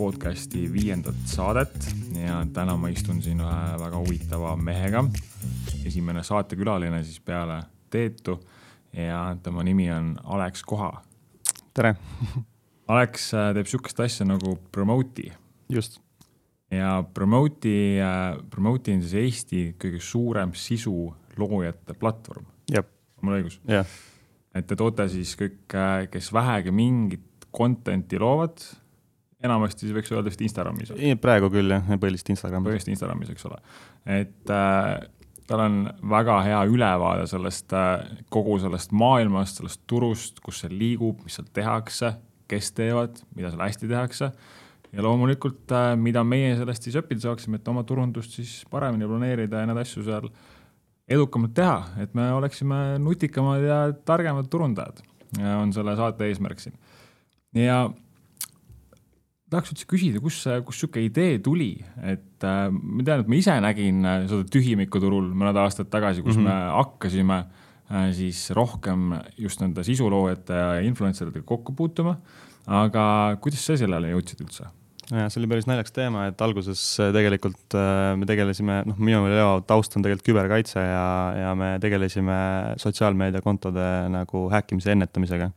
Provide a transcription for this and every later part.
podcasti viiendat saadet ja täna ma istun siin ühe väga huvitava mehega. esimene saatekülaline siis peale Teetu ja tema nimi on Alex Koha. tere Alex äh, teeb sihukest asja nagu Promote'i. just. ja Promote'i, Promote'i on siis Eesti kõige suurem sisuloojate platvorm. mul õigus? jah. et te toote siis kõik, kes vähegi mingit content'i loovad, enamasti siis võiks öelda vist Instagramis. praegu küll jah, põhiliselt Instagramis. põhiliselt Instagramis, eks ole. et äh, tal on väga hea ülevaade sellest äh,, kogu sellest maailmast, sellest turust, kus see liigub, mis seal tehakse, kes teevad, mida seal hästi tehakse. ja loomulikult äh,, mida meie sellest siis õppida saaksime, et oma turundust siis paremini planeerida ja neid asju seal edukamalt teha, et me oleksime nutikamad ja targemad turundajad. on selle saate eesmärk siin ja tahaks üldse küsida, kus, kus sihuke idee tuli, et äh, ma tean, et ma ise nägin äh, seda tühimiku turul mõned aastad tagasi, kus mm -hmm. me hakkasime äh, siis rohkem just nende sisuloojate ja influencer itega kokku puutuma. aga kuidas sa sellele jõudsid üldse? ja see oli päris naljakas teema, et alguses äh, tegelikult äh, me tegelesime, noh, minu Leo taust on tegelikult küberkaitse ja, ja me tegelesime sotsiaalmeediakontode nagu häkkimise ennetamisega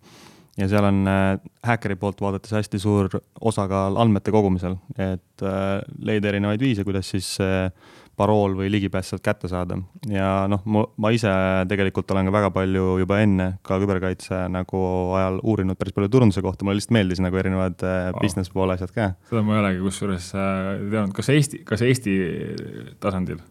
ja seal on äh, häkkeri poolt vaadates hästi suur osakaal andmete kogumisel, et äh, leida erinevaid viise, kuidas siis äh, parool või ligipääs sealt kätte saada. ja noh, ma ise tegelikult olen ka väga palju juba enne ka küberkaitse nagu ajal uurinud päris palju turunduse kohta, mulle lihtsalt meeldis nagu erinevad wow. business poole asjad ka. seda ma ei olegi kusjuures teadnud, kas Eesti, kas Eesti tasandil?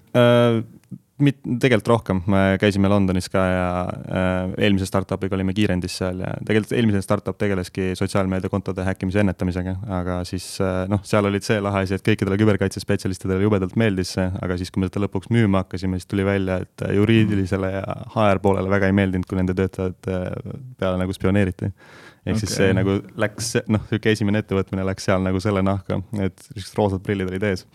Mit-, tegelikult rohkem, me käisime Londonis ka ja äh, eelmise startup'iga olime kiirendis seal ja tegelikult eelmine startup tegeleski sotsiaalmeediakontode häkkimise ennetamisega, aga siis äh, noh, seal olid see lahe asi, et kõikidele küberkaitsespetsialistidele jubedalt meeldis see, aga siis, kui me seda lõpuks müüma hakkasime, siis tuli välja, et juriidilisele ja HR poolele väga ei meeldinud, kui nende töötajad äh, peale nagu spioneeriti. Ehk okay. siis see nagu läks, noh, niisugune esimene ettevõtmine läks seal nagu selle nahka, et niisugused roosad prillid olid ees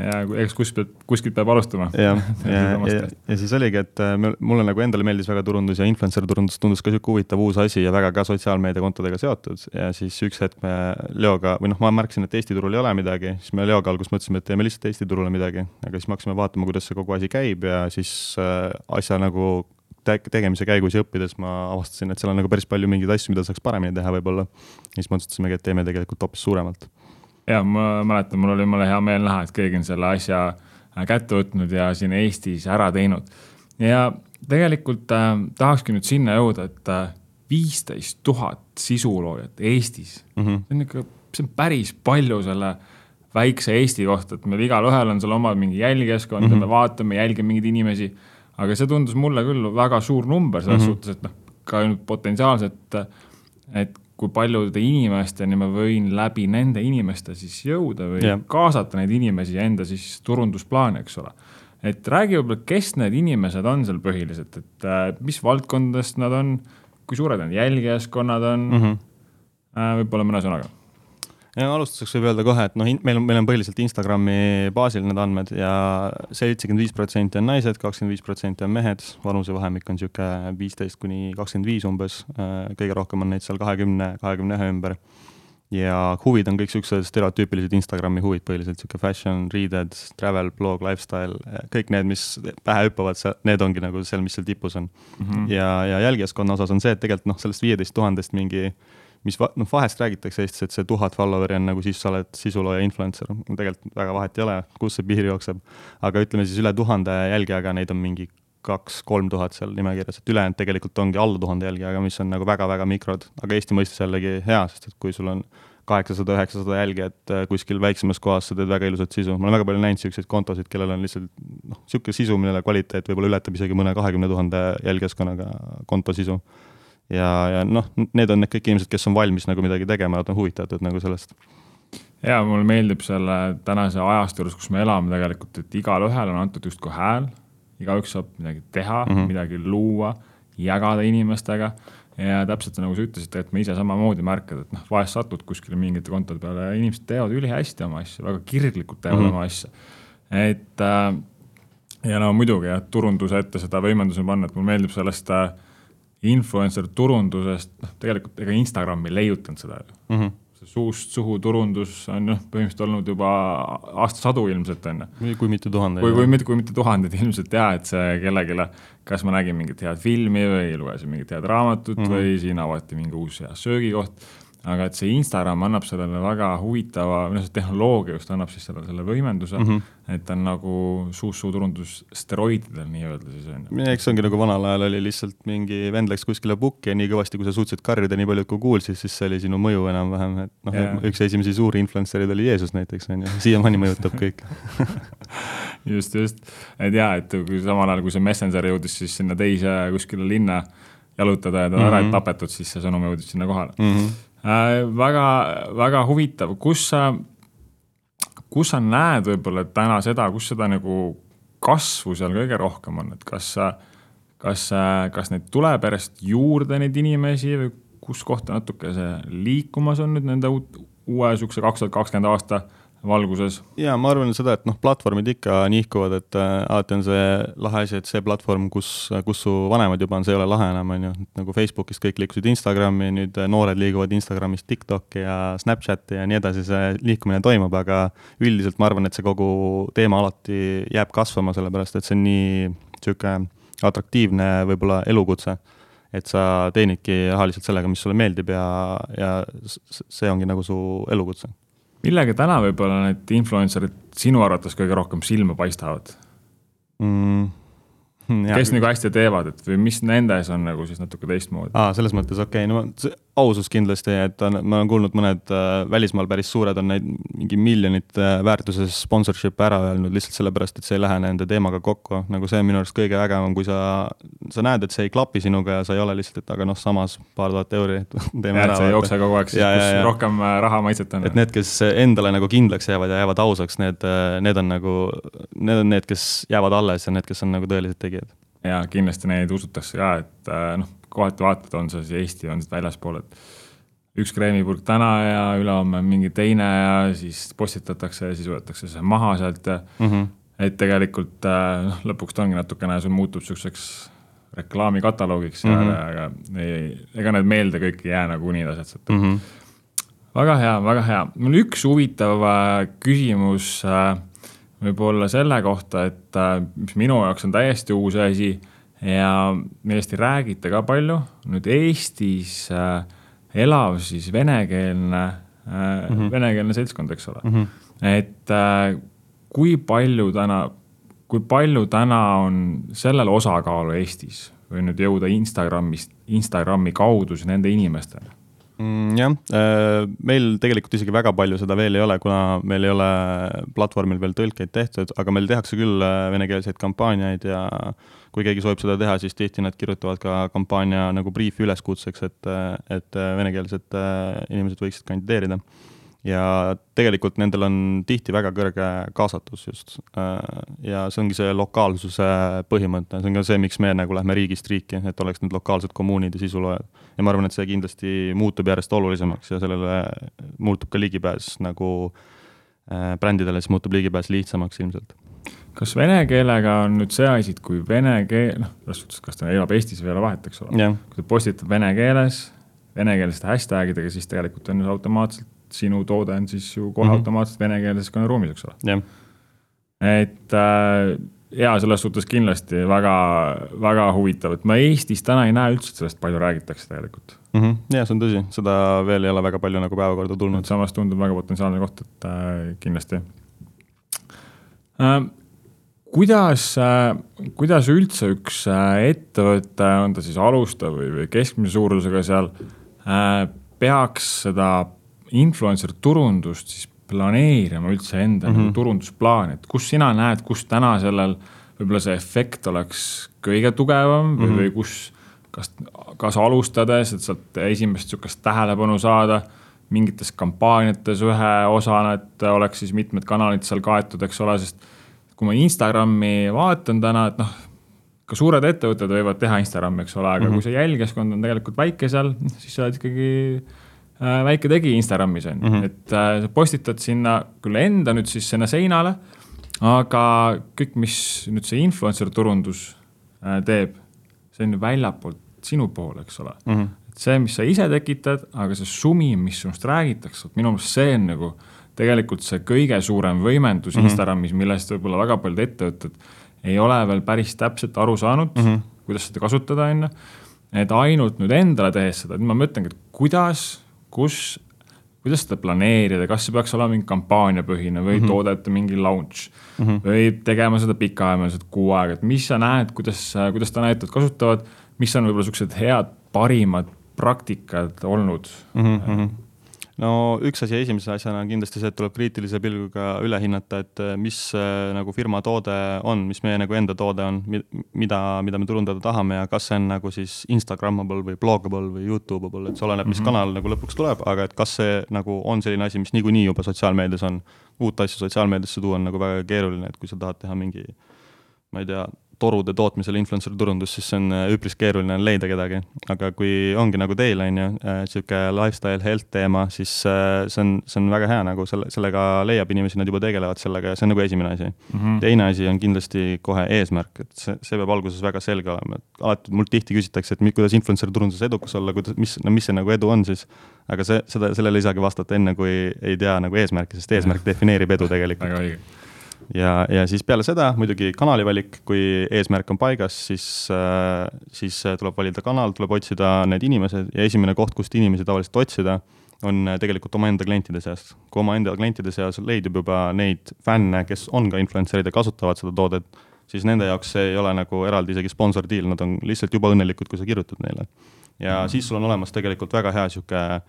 ja eks kuskilt, kuskilt peab alustama. jah, ja, ja, ja, ja siis oligi, et äh, mulle nagu endale meeldis väga turundus ja influencer turundus tundus ka sihuke huvitav uus asi ja väga ka sotsiaalmeediakontodega seotud. ja siis üks hetk me Leoga, või noh, ma märkasin, et Eesti turul ei ole midagi, siis me Leoga alguses mõtlesime, et teeme lihtsalt Eesti turule midagi, aga siis me hakkasime vaatama, kuidas see kogu asi käib ja siis äh, asja nagu tegemise käigus ja õppides ma avastasin, et seal on nagu päris palju mingeid asju, mida saaks paremini teha võib-olla. ja siis me otsustasimegi, et teeme tegelikult hoopis suuremalt ja ma mäletan, mul oli jumala hea meel näha, et keegi on selle asja äh, kätte võtnud ja siin Eestis ära teinud. ja tegelikult äh, tahakski nüüd sinna jõuda, et äh, viisteist tuhat sisuloojat Eestis mm, -hmm. see on ikka, see on päris palju selle väikse Eesti kohta, et meil igalühel on seal oma mingi jälgijaskond mm, -hmm. me vaatame, jälgime mingeid inimesi. aga see tundus mulle küll väga suur number selles mm -hmm. suhtes, et noh, ka nüüd potentsiaalselt, et kui paljude inimesteni ma võin läbi nende inimeste siis jõuda või yeah. kaasata neid inimesi enda siis turundusplaani, eks ole. et räägi võib-olla, kes need inimesed on seal põhiliselt, et äh, mis valdkondadest nad on, kui suured need jälgijaskonnad on mm, -hmm. äh, võib-olla mõne sõnaga ja alustuseks võib öelda kohe, et noh, meil on, meil on põhiliselt Instagrami baasil need andmed ja seitsekümmend viis protsenti on naised, kakskümmend viis protsenti on mehed, vanusevahemik on niisugune viisteist kuni kakskümmend viis umbes, kõige rohkem on neid seal kahekümne, kahekümne ühe ümber. ja huvid on kõik niisugused stereotüüpilised Instagrami huvid, põhiliselt niisugune fashion, readed, travel, blog, lifestyle, kõik need, mis pähe hüppavad, need ongi nagu seal, mis seal tipus on mm. -hmm. ja, ja jälgijaskonna osas on see, et tegelikult noh, sellest viieteist tuhandest mingi mis va-, noh, vahest räägitakse Eestis, et see tuhat follower'i on nagu siis sa oled sisulooja influencer, tegelikult väga vahet ei ole, kus see piir jookseb. aga ütleme siis üle tuhande jälgijaga, neid on mingi kaks-kolm tuhat seal nimekirjas, et ülejäänud tegelikult ongi alla tuhande jälgijaga, mis on nagu väga-väga mikrod, aga Eesti mõistes jällegi hea, sest et kui sul on kaheksasada, üheksasada jälgijat äh, kuskil väiksemas kohas, sa teed väga ilusat sisu, ma olen väga palju näinud niisuguseid kontosid, kellel on lihtsalt noh, niisugune sisu, mille kvaliteet võib-olla ületab isegi mõne kahekümne tuhande jälgijaskonnaga konto sisu ja, ja noh, need on need kõik inimesed, kes on valmis nagu midagi tegema, nad on huvitatud nagu sellest. ja mulle meeldib selle tänase ajastu juures, kus me elame tegelikult, et igalühel on antud justkui hääl, igaüks saab midagi teha mm, -hmm. midagi luua, jagada inimestega ja täpselt nagu sa ütlesid, et me ise samamoodi märkad, et noh, vahest satud kuskile mingite kontode peale ja inimesed teevad ülihästi oma asju, väga kirglikult teevad mm -hmm. oma asja. et äh, ja no muidugi jah, turunduse ette seda võimenduse panna, et mulle meeldib sellest äh, influencer turundusest, noh, tegelikult ega Instagram ei leiutanud seda ju mm. -hmm. see suust suhu turundus on noh, põhimõtteliselt olnud juba aastasadu ilmselt on ju. kui mitte tuhandeid. kui, kui mitte, kui mitte tuhandeid ilmselt jaa, et see kellelegi, kas ma nägin mingit head filmi või lugesin mingit head raamatut mm -hmm. või siin avati mingi uus hea söögikoht aga et see Instagram annab sellele väga huvitava, või noh, see tehnoloogia just annab siis sellele selle võimenduse mm, -hmm. et ta on nagu suust-suu turundus steroididel nii-öelda siis on ju. eks see ongi nagu vanal ajal oli lihtsalt mingi vend läks kuskile pukki ja nii kõvasti, kui sa suutsid karjuda, nii paljud kui kuulsid, siis see oli sinu mõju enam-vähem, et noh yeah., üks esimesi suuri influencer'id oli Jeesus näiteks on ju, siiamaani mõjutab kõik just, just, et jaa, et kui samal ajal, kui see Messenger jõudis siis sinna teise kuskile linna jalutada ja ta mm -hmm. ära ei tapetud, siis see sõnum jõudis sinna kohale mm. -hmm. Väga, väga huvitav, kus sa, kus sa näed võib-olla täna seda, kus seda nagu kasvu seal kõige rohkem on, et kas sa, kas, kas neid tuleb järjest juurde, neid inimesi või kus kohta natuke see liikumas on nüüd nende uut, uue sihukese kaks tuhat kakskümmend aasta valguses. ja ma arvan seda, et noh, platvormid ikka nihkuvad, et äh, alati on see lahe asi, et see platvorm, kus, kus su vanemad juba on, see ei ole lahe enam, on ju, nagu Facebookist kõik liikusid Instagrami, nüüd noored liiguvad Instagramist TikTok'i ja Snapchati ja nii edasi, see liikumine toimub, aga üldiselt ma arvan, et see kogu teema alati jääb kasvama, sellepärast et see on nii niisugune atraktiivne võib-olla elukutse et sa teenidki rahaliselt sellega, mis sulle meeldib ja, ja see ongi nagu su elukutse millega täna võib-olla need influencer'id sinu arvates kõige rohkem silma paistavad mm,? kes nagu hästi teevad, et või mis nendes on nagu siis natuke teistmoodi? aa, selles mõttes okei okay., no ausus kindlasti, et on, ma olen kuulnud, mõned äh, välismaal päris suured on neid mingi miljonite äh, väärtuses sponsorship'e ära öelnud lihtsalt sellepärast, et see ei lähe nende teemaga kokku. nagu see on minu arust kõige ägevam, kui sa, sa näed, et see ei klapi sinuga ja sa ei ole lihtsalt, et aga noh, samas paar tuhat euri teeme ja, ära. see ei jookse kogu aeg, siis kus ja, ja. rohkem äh, raha maitset on. et need, kes endale nagu kindlaks jäävad ja jäävad ausaks, need, need on nagu, need on need, kes jäävad alles ja need, kes on nagu tõelised tegijad ja kindlasti neid usutakse ka, et noh, kohati vaatad, on see siis Eesti, on see väljaspool, et üks kreemipurk täna ja ülehomme mingi teine ja siis postitatakse ja siis võetakse see maha sealt ja mm -hmm. et tegelikult äh, noh, lõpuks ta ongi natukene, sul muutub niisuguseks reklaamikataloogiks mm -hmm. aga ei, ega need meelde kõik ei jää nagunii lihtsalt mm. -hmm. väga hea, väga hea, mul üks huvitav äh, küsimus äh, võib-olla selle kohta, et mis minu jaoks on täiesti uus asi ja millest ei räägita ka palju, nüüd Eestis äh, elav siis venekeelne äh, mm, -hmm. venekeelne seltskond, eks ole mm. -hmm. et äh, kui palju täna, kui palju täna on sellel osakaalu Eestis või nüüd jõuda Instagramist, Instagrami kaudu siis nende inimesteni? mm,? jah, äh, meil tegelikult isegi väga palju seda veel ei ole, kuna meil ei ole platvormil veel tõlkeid tehtud, aga meil tehakse küll äh, venekeelseid kampaaniaid ja kui keegi soovib seda teha, siis tihti nad kirjutavad ka kampaania nagu briifi üleskutseks, et, et venekeelsed äh, inimesed võiksid kandideerida ja tegelikult nendel on tihti väga kõrge kaasatus just. Äh, ja see ongi see lokaalsuse põhimõte, see on ka see, miks me nagu lähme riigist riiki, et oleks need lokaalsed kommuunid ja sisuloojad. ja ma arvan, et see kindlasti muutub järjest olulisemaks ja sellele muutub ka ligipääs nagu äh, brändidele, siis muutub ligipääs lihtsamaks ilmselt kas vene keelega on nüüd see asi, et kui vene keel, noh, selles suhtes, kas ta elab Eestis või ei ole vahet, eks ole kui ta postitab vene keeles, venekeelsete hashtag idega, siis tegelikult on ju automaatselt sinu toode on siis ju kohe mm -hmm. automaatselt venekeelses kõneruumis, eks ole et äh, ja selles suhtes kindlasti väga, väga huvitav, et ma Eestis täna ei näe üldse, et sellest palju räägitakse tegelikult mm. -hmm. ja see on tõsi, seda veel ei ole väga palju nagu päevakorda tulnud. samas tundub väga potentsiaalne koht, et äh, kindlasti äh, kuidas äh,, kuidas üldse üks äh, ettevõte, on ta siis alustav või, või keskmise suurusega seal äh,, peaks seda influencer turundust siis planeerima üldse enda mm -hmm. turundusplaan, et kus sina näed, kus täna sellel võib-olla see efekt oleks kõige tugevam või mm, -hmm. või kus, kas, kas alustades, et sealt esimest sihukest tähelepanu saada mingites kampaaniates ühe osana, et oleks siis mitmed kanalid seal kaetud, eks ole, sest kui ma Instagrami vaatan täna, et noh, ka suured ettevõtted võivad teha Instagrami, eks ole, aga mm -hmm. kui see jälgijaskond on tegelikult väike seal, siis sa oled ikkagi Äh, väike tegi Instagramis on ju mm, -hmm. et äh, sa postitad sinna küll enda nüüd siis sinna seinale, aga kõik, mis nüüd see influencer turundus äh, teeb, see on ju väljapoolt sinu poole, eks ole mm. -hmm. see, mis sa ise tekitad, aga see sumi, mis sinust räägitakse, minu meelest see on nagu tegelikult see kõige suurem võimendus mm -hmm. Instagramis, millest võib-olla väga paljud ettevõtted ei ole veel päris täpselt aru saanud mm, -hmm. kuidas seda kasutada, on ju. et ainult nüüd endale tehes seda, nüüd ma mõtlengi, et kuidas, kus kuidas seda planeerida, kas see peaks olema mingi kampaaniapõhine või mm -hmm. toodete mingi launch mm -hmm. või tegema seda pikaajaliselt kuu aega, et mis sa näed, kuidas, kuidas täna ettevõtted kasutavad, mis on võib-olla siuksed head, parimad praktikad olnud mm? -hmm no üks asi esimese asjana on kindlasti see, et tuleb kriitilise pilguga üle hinnata, et äh, mis äh, nagu firma toode on, mis meie nagu enda toode on, mida, mida me turundada tahame ja kas see on nagu siis Instagrammable või bloggable või Youtube able, et see oleneb, mis mm -hmm. kanal nagu lõpuks tuleb, aga et kas see nagu on selline asi, mis niikuinii juba sotsiaalmeedias on. uut asja sotsiaalmeediasse tuua on nagu väga keeruline, et kui sa tahad teha mingi ma ei tea, torude tootmisel influencer turundus, siis see on äh, üpris keeruline leida kedagi. aga kui ongi nagu teil, on ju, niisugune äh, lifestyle, health teema, siis äh, see on, see on väga hea nagu selle, sellega leiab inimesi, nad juba tegelevad sellega ja see on nagu esimene asi mm. -hmm. teine asi on kindlasti kohe eesmärk, et see, see peab alguses väga selge olema, et alati mult tihti küsitakse, et kuidas influencer turunduses edukas olla, kuidas, mis, no mis see nagu edu on siis. aga see, seda, sellele ei saagi vastata enne, kui ei tea nagu eesmärki, sest eesmärk defineerib edu tegelikult. väga õige ja, ja siis peale seda muidugi kanali valik, kui eesmärk on paigas, siis äh,, siis tuleb valida kanal, tuleb otsida need inimesed ja esimene koht, kust inimesi tavaliselt otsida, on tegelikult omaenda klientide seast. kui omaenda klientide seas leidub juba neid fänne, kes on ka influencer'id ja kasutavad seda toodet, siis nende jaoks see ei ole nagu eraldi isegi sponsor deal, nad on lihtsalt juba õnnelikud, kui sa kirjutad neile. ja mm. siis sul on olemas tegelikult väga hea niisugune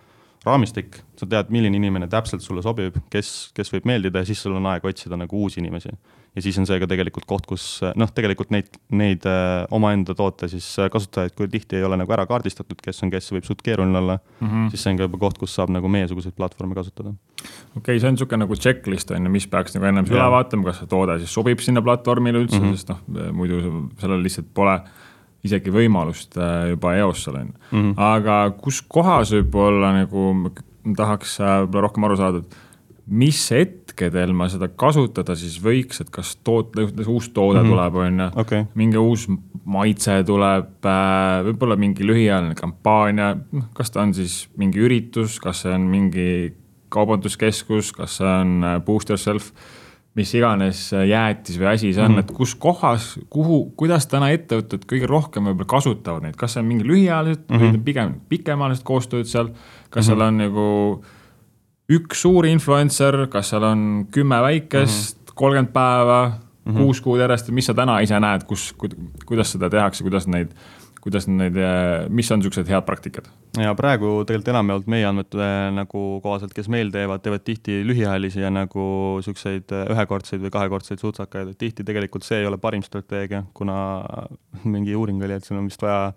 raamistik, sa tead, milline inimene täpselt sulle sobib, kes, kes võib meeldida ja siis sul on aeg otsida nagu uusi inimesi. ja siis on see ka tegelikult koht, kus noh, tegelikult neid, neid äh, omaenda toote siis äh, kasutajaid, kui tihti ei ole nagu ära kaardistatud, kes on kes, võib suht keeruline olla mm, -hmm. siis see on ka juba koht, kus saab nagu meiesuguseid platvorme kasutada. okei okay,, see on niisugune nagu checklist on ju, mis peaks nagu ennem üle vaatama, kas see toode siis sobib sinna platvormile üldse mm, -hmm. sest noh, muidu sellel lihtsalt pole isegi võimalust äh, juba eos seal on ju. Mhm. aga kus kohas võib-olla nagu tahaks äh, võib-olla rohkem aru saada, et mis hetkedel ma seda kasutada siis võiks, et kas toot-, uus toode mm -hmm. tuleb, on ju okay., mingi uus maitse tuleb, äh, võib-olla mingi lühiajaline kampaania, noh, kas ta on siis mingi üritus, kas see on mingi kaubanduskeskus, kas see on boost yourself mis iganes jäätis või asi see on mm, -hmm. et kus kohas, kuhu, kuidas täna ettevõtted kõige rohkem võib-olla kasutavad neid, kas see on mingi lühiajalised mm -hmm. või pigem pikemaajalised koostööd seal, kas mm -hmm. seal on nagu üks suur influencer, kas seal on kümme väikest, mhm. kolmkümmend päeva mm, -hmm. kuus kuud järjest, mis sa täna ise näed, kus, kuidas seda tehakse, kuidas neid kuidas neid, mis on niisugused head praktikad? Ja praegu tegelikult enamjaolt meie andmete nagu kohaselt, kes meil teevad, teevad tihti lühiajalisi ja nagu niisuguseid ühekordseid või kahekordseid sutsakaid, et tihti tegelikult see ei ole parim strateegia, kuna mingi uuring oli, et sul on vist vaja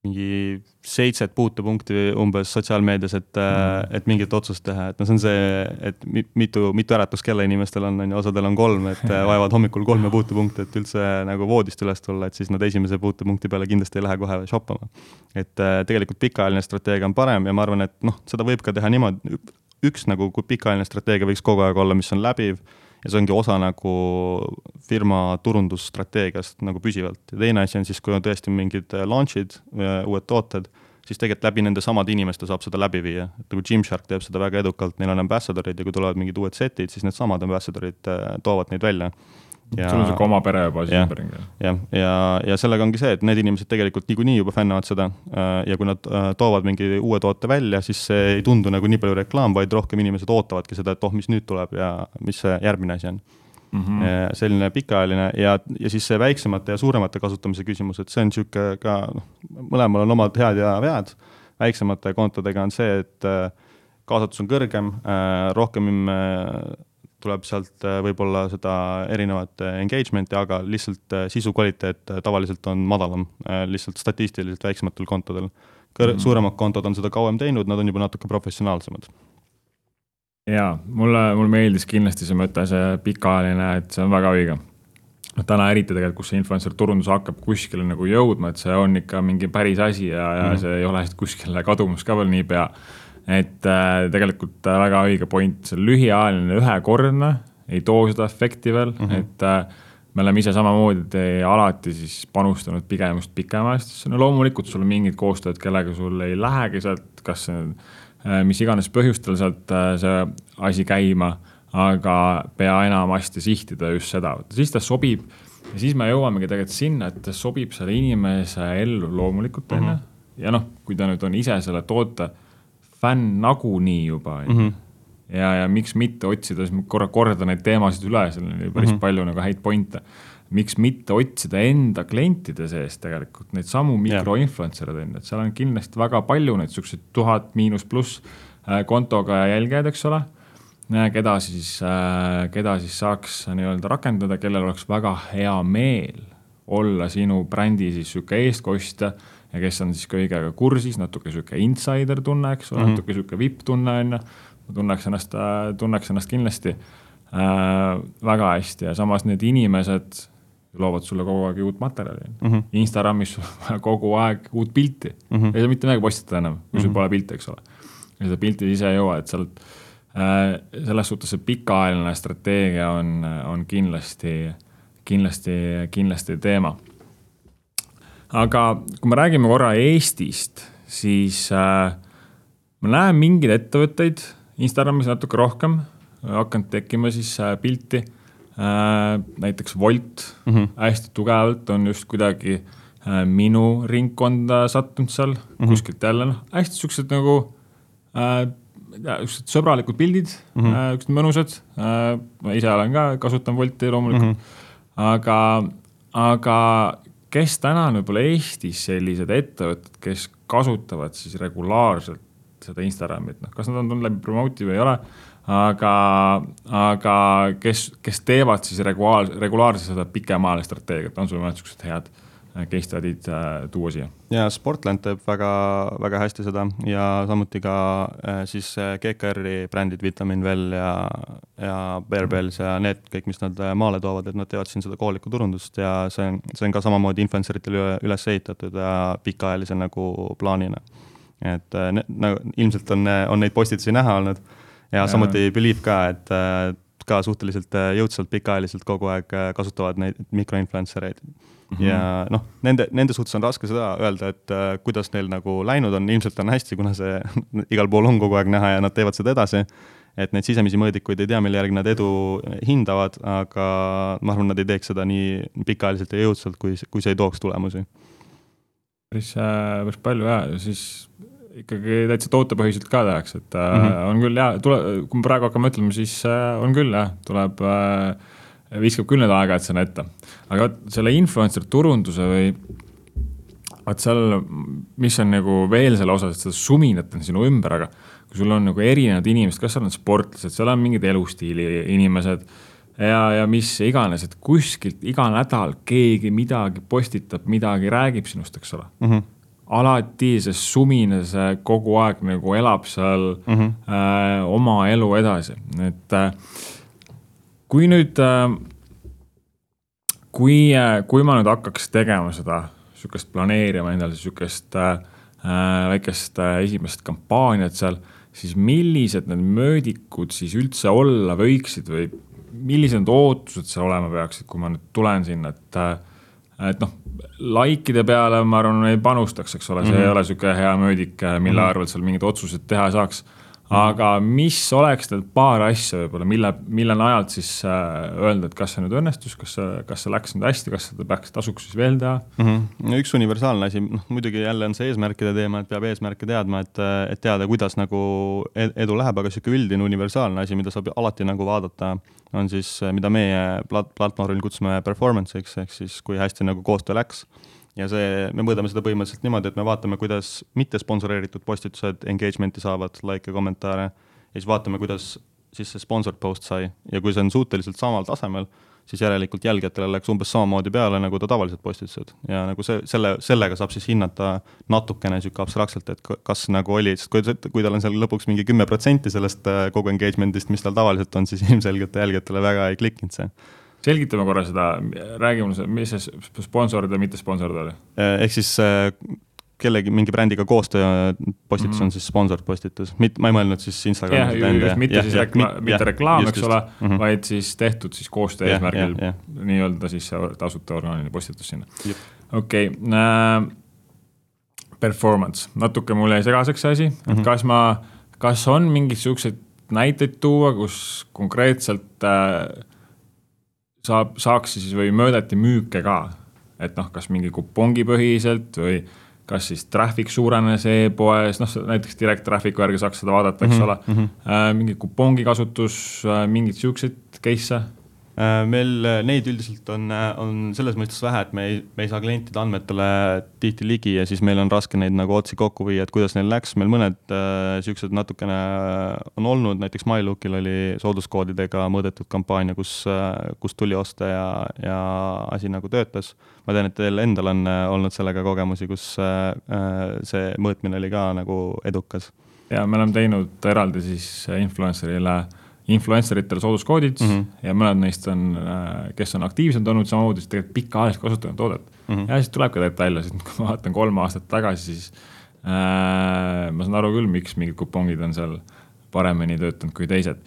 mingi seitset puutepunkti umbes sotsiaalmeedias, et mm., et mingit otsust teha, et no see on see, et mitu, mitu äratuskella inimestel on, on ju, osadel on kolm, et vaevad hommikul kolme puutepunkti, et üldse nagu voodist üles tulla, et siis nad esimese puutepunkti peale kindlasti ei lähe kohe shoppama. et äh, tegelikult pikaajaline strateegia on parem ja ma arvan, et noh, seda võib ka teha niimoodi, üks nagu pikaajaline strateegia võiks kogu aeg olla, mis on läbiv ja see ongi osa nagu firma turundusstrateegiast nagu püsivalt. ja teine asi on siis, kui on tõesti mingid äh, launch'id, äh, uued tooted, siis tegelikult läbi nende samade inimeste saab seda läbi viia, et nagu Gymshark teeb seda väga edukalt, neil on ambassadorid ja kui tulevad mingid uued setid, siis needsamad ambassadorid äh, toovad neid välja ja sul on sihuke oma pere juba siis ümberringi. jah, ja, ja, ja sellega ongi see, et need inimesed tegelikult niikuinii juba fännavad seda äh, ja kui nad äh, toovad mingi uue toote välja, siis see ei tundu nagu nii palju reklaam, vaid rohkem inimesed ootavadki seda, et oh, mis nüüd tuleb ja mis see järgmine asi on mm. -hmm. selline pikaajaline ja, ja siis see väiksemate ja suuremate kasutamise küsimus, et see on niisugune ka noh, mõlemal on omad head ja vead. väiksemate kontodega on see, et kaasatus on kõrgem, rohkem tuleb sealt äh, võib-olla seda erinevat äh, engagement'i, aga lihtsalt äh, sisu kvaliteet tavaliselt on madalam, lihtsalt statistiliselt väiksematel kontodel. Kõr-, mm. suuremad kontod on seda kauem teinud, nad on juba natuke professionaalsemad. jaa, mulle, mulle meeldis kindlasti see mõte, see pikaajaline, et see on väga õige. noh, täna eriti tegelikult, kus see influencer turundus hakkab kuskile nagu jõudma, et see on ikka mingi päris asi ja, ja mm. see ei ole kuskile kadumas ka veel niipea et äh, tegelikult äh, väga õige point, see lühiajaline ühekordne ei too seda efekti veel mm, -hmm. et äh, me oleme ise samamoodi alati siis panustanud pigem just pikemaajalistesse, no loomulikult sul on mingid koostööd, kellega sul ei lähegi sealt, kas äh, mis iganes põhjustel sealt äh, see asi käima, aga pea enamasti sihtida just seda, siis ta sobib ja siis me jõuamegi tegelikult sinna, et ta sobib selle inimese ellu loomulikult. Mhm. ja noh, kui ta nüüd on ise selle toote fänn nagunii juba, ju mhm ja, ja miks mitte otsida, siis ma korra kordan neid teemasid üle, seal oli päris mm -hmm. palju nagu häid point'e. miks mitte otsida enda klientide sees tegelikult neid samu mikroinfluencer'e on ju, et seal on kindlasti väga palju neid siukseid tuhat miinus pluss äh, kontoga jälgijaid, eks ole äh, keda siis, äh, keda siis saaks nii-öelda rakendada, kellel oleks väga hea meel olla sinu brändi siis sihuke eestkostja ja kes on siis kõigega kursis, natuke sihuke insider tunne, eks ole mm, -hmm. natuke sihuke vipp tunne on ju tunneks ennast, tunneks ennast kindlasti äh, väga hästi ja samas need inimesed loovad sulle kogu aeg uut materjali mm. -hmm. Instagramis kogu aeg uut pilti mm, -hmm. ei saa mitte midagi postitada enam, kui mm -hmm. sul mhm. pole pilti, eks ole. ja seda pilti ise ei jõua, et sealt äh, selles suhtes see pikaajaline strateegia on, on kindlasti, kindlasti, kindlasti teema. Aga kui me räägime korra Eestist, siis äh, ma näen mingeid ettevõtteid Instagramis natuke rohkem hakanud tekkima siis äh, pilti. Äh, näiteks Wolt mm -hmm. hästi tugevalt on just kuidagi äh, minu ringkonda sattunud seal mm -hmm. kuskilt jälle noh, hästi siuksed nagu äh, siuksed sõbralikud pildid mm, -hmm. äh, siuksed mõnusad äh,. ma ise olen ka, kasutan Wolti loomulikult mm. -hmm. aga, aga kes täna on võib-olla Eestis sellised ettevõtted, kes kasutavad siis regulaarselt seda Instagramit, noh, kas nad on tulnud läbi promote'i või ei ole. aga, aga kes, kes teevad siis regulaar, regulaarselt seda pikemaajalist strateegiat, on sul mõned siuksed head case study'd äh, tuua siia? ja Sportland teeb väga, väga hästi seda ja samuti ka äh, siis GKR-i brändid Vitamin Well ja, ja Bearbells ja need kõik, mis nad maale toovad, et nad teevad siin seda kohalikku turundust ja see on, see on ka samamoodi influencer itele üles ehitatud ja pikaajalise nagu plaanina et äh, nagu ilmselt on, on neid postitusi näha olnud ja, ja. samuti Believe ka, et äh, ka suhteliselt äh, jõudsalt pikaajaliselt kogu aeg kasutavad neid mikroinfluencer eid mm. -hmm. ja noh, nende, nende suhtes on raske seda öelda, et uh, kuidas neil nagu läinud on, ilmselt on hästi, kuna see igal pool on kogu aeg näha ja nad teevad seda edasi. et neid sisemisi mõõdikuid ei tea, mille järgi nad edu hindavad, aga ma arvan, nad ei teeks seda nii pikaajaliselt ja jõudsalt, kui, kui see ei tooks tulemusi. päris, päris palju ja siis ikkagi täitsa tootepõhiselt ka tehakse, et mm -hmm. on küll jah, tule, kui me praegu hakkame mõtlema, siis äh, on küll jah, tuleb äh,, viskab küll nüüd aega, et sinna ette. aga vot selle influencer turunduse või vot seal, mis on nagu veel selle osas, et seda suminat on sinu ümber, aga kui sul on nagu erinevad inimesed, kas seal on sportlased, seal on mingid elustiili inimesed ja, ja mis iganes, et kuskilt iga nädal keegi midagi postitab, midagi räägib sinust, eks ole mm. -hmm alati see sumine, see kogu aeg nagu elab seal mm -hmm. äh, oma elu edasi, et äh, kui nüüd äh,, kui äh,, kui ma nüüd hakkaks tegema seda sihukest planeerima endale sihukest äh, äh, väikest äh, esimest kampaaniat seal, siis millised need mõõdikud siis üldse olla võiksid või millised ootused seal olema peaksid, kui ma nüüd tulen sinna, et äh, et noh, likeide peale ma arvan, ei panustaks, eks ole, see mm -hmm. ei ole sihuke hea mõõdik, mille mm -hmm. arvelt seal mingeid otsuseid teha saaks aga mis oleks need paar asja võib-olla, mille, mille najalt siis äh, öelda, et kas see nüüd õnnestus, kas see, kas see läks nüüd hästi, kas seda peaks, tasuks siis veel teha mm? -hmm. üks universaalne asi, noh muidugi jälle on see eesmärkide teema, et peab eesmärke teadma, et, et teada, kuidas nagu e-, edu läheb, aga sihuke üldine universaalne asi, mida saab alati nagu vaadata, on siis, mida meie plat-, platvormil kutsume performance'iks, ehk siis kui hästi nagu koostöö läks ja see, me mõõdame seda põhimõtteliselt niimoodi, et me vaatame, kuidas mitte sponsoreeritud postitused engagement'i saavad, likee, kommentaare ja siis vaatame, kuidas siis see sponsored post sai. Ja kui see on suhteliselt samal tasemel, siis järelikult jälgijatele läks umbes samamoodi peale, nagu ta tavalised postitused. Ja nagu see, selle, sellega saab siis hinnata natukene niisugune abstraktselt, et kas nagu oli, sest kui, kui tal on seal lõpuks mingi kümme protsenti sellest äh, kogu engagement'ist, mis tal tavaliselt on, siis ilmselgelt jälgijatele väga ei klikkinud see selgitame korra seda, räägi mulle, mis see sponsord ja mitte sponsord oli? ehk siis äh, kellegi mingi brändiga koostöö postitus mm -hmm. on siis sponsored postitus, mitte, ma ei mõelnud siis Instagrami. jah, just, mitte ja, siis rekla-, mitte reklaam, eks ole mm, -hmm. vaid siis tehtud siis koostöö ja, eesmärgil nii-öelda siis tasuta orgaaniline postitus sinna. okei okay, äh,, performance, natuke mul jäi segaseks see asi mm, -hmm. et mhm. kas ma, kas on mingeid siukseid näiteid tuua, kus konkreetselt äh, saab, saaks siis või mõõdeti müüke ka, et noh, kas mingi kupongipõhiselt või kas siis traffic suurenes e-poes, noh näiteks direct traffic'u järgi saaks seda vaadata, eks mm -hmm. ole mm. -hmm. mingi kupongi kasutus, äh, mingeid siukseid case'e Äh, meil äh, neid üldiselt on, äh, on selles mõttes vähe, et me ei, me ei saa klientide andmetele tihti ligi ja siis meil on raske neid nagu otsi kokku viia, et kuidas neil läks, meil mõned äh, siuksed natukene on olnud, näiteks MyLookil oli sooduskoodidega mõõdetud kampaania, kus äh,, kus tuli osta ja, ja asi nagu töötas. ma tean, et teil endal on olnud sellega kogemusi, kus äh, see mõõtmine oli ka nagu edukas. ja me oleme teinud eraldi siis influencer'ile äh, influencer itele sooduskoodid mm -hmm. ja mõned neist on, äh, kes on aktiivsed olnud, samamoodi siis tegelikult pikaajaliselt kasutanud toodet mm. -hmm. ja siis tuleb ka tegelikult välja, sest kui ma vaatan kolm aastat tagasi, siis äh, ma saan aru küll, miks mingid kupongid on seal paremini töötanud kui teised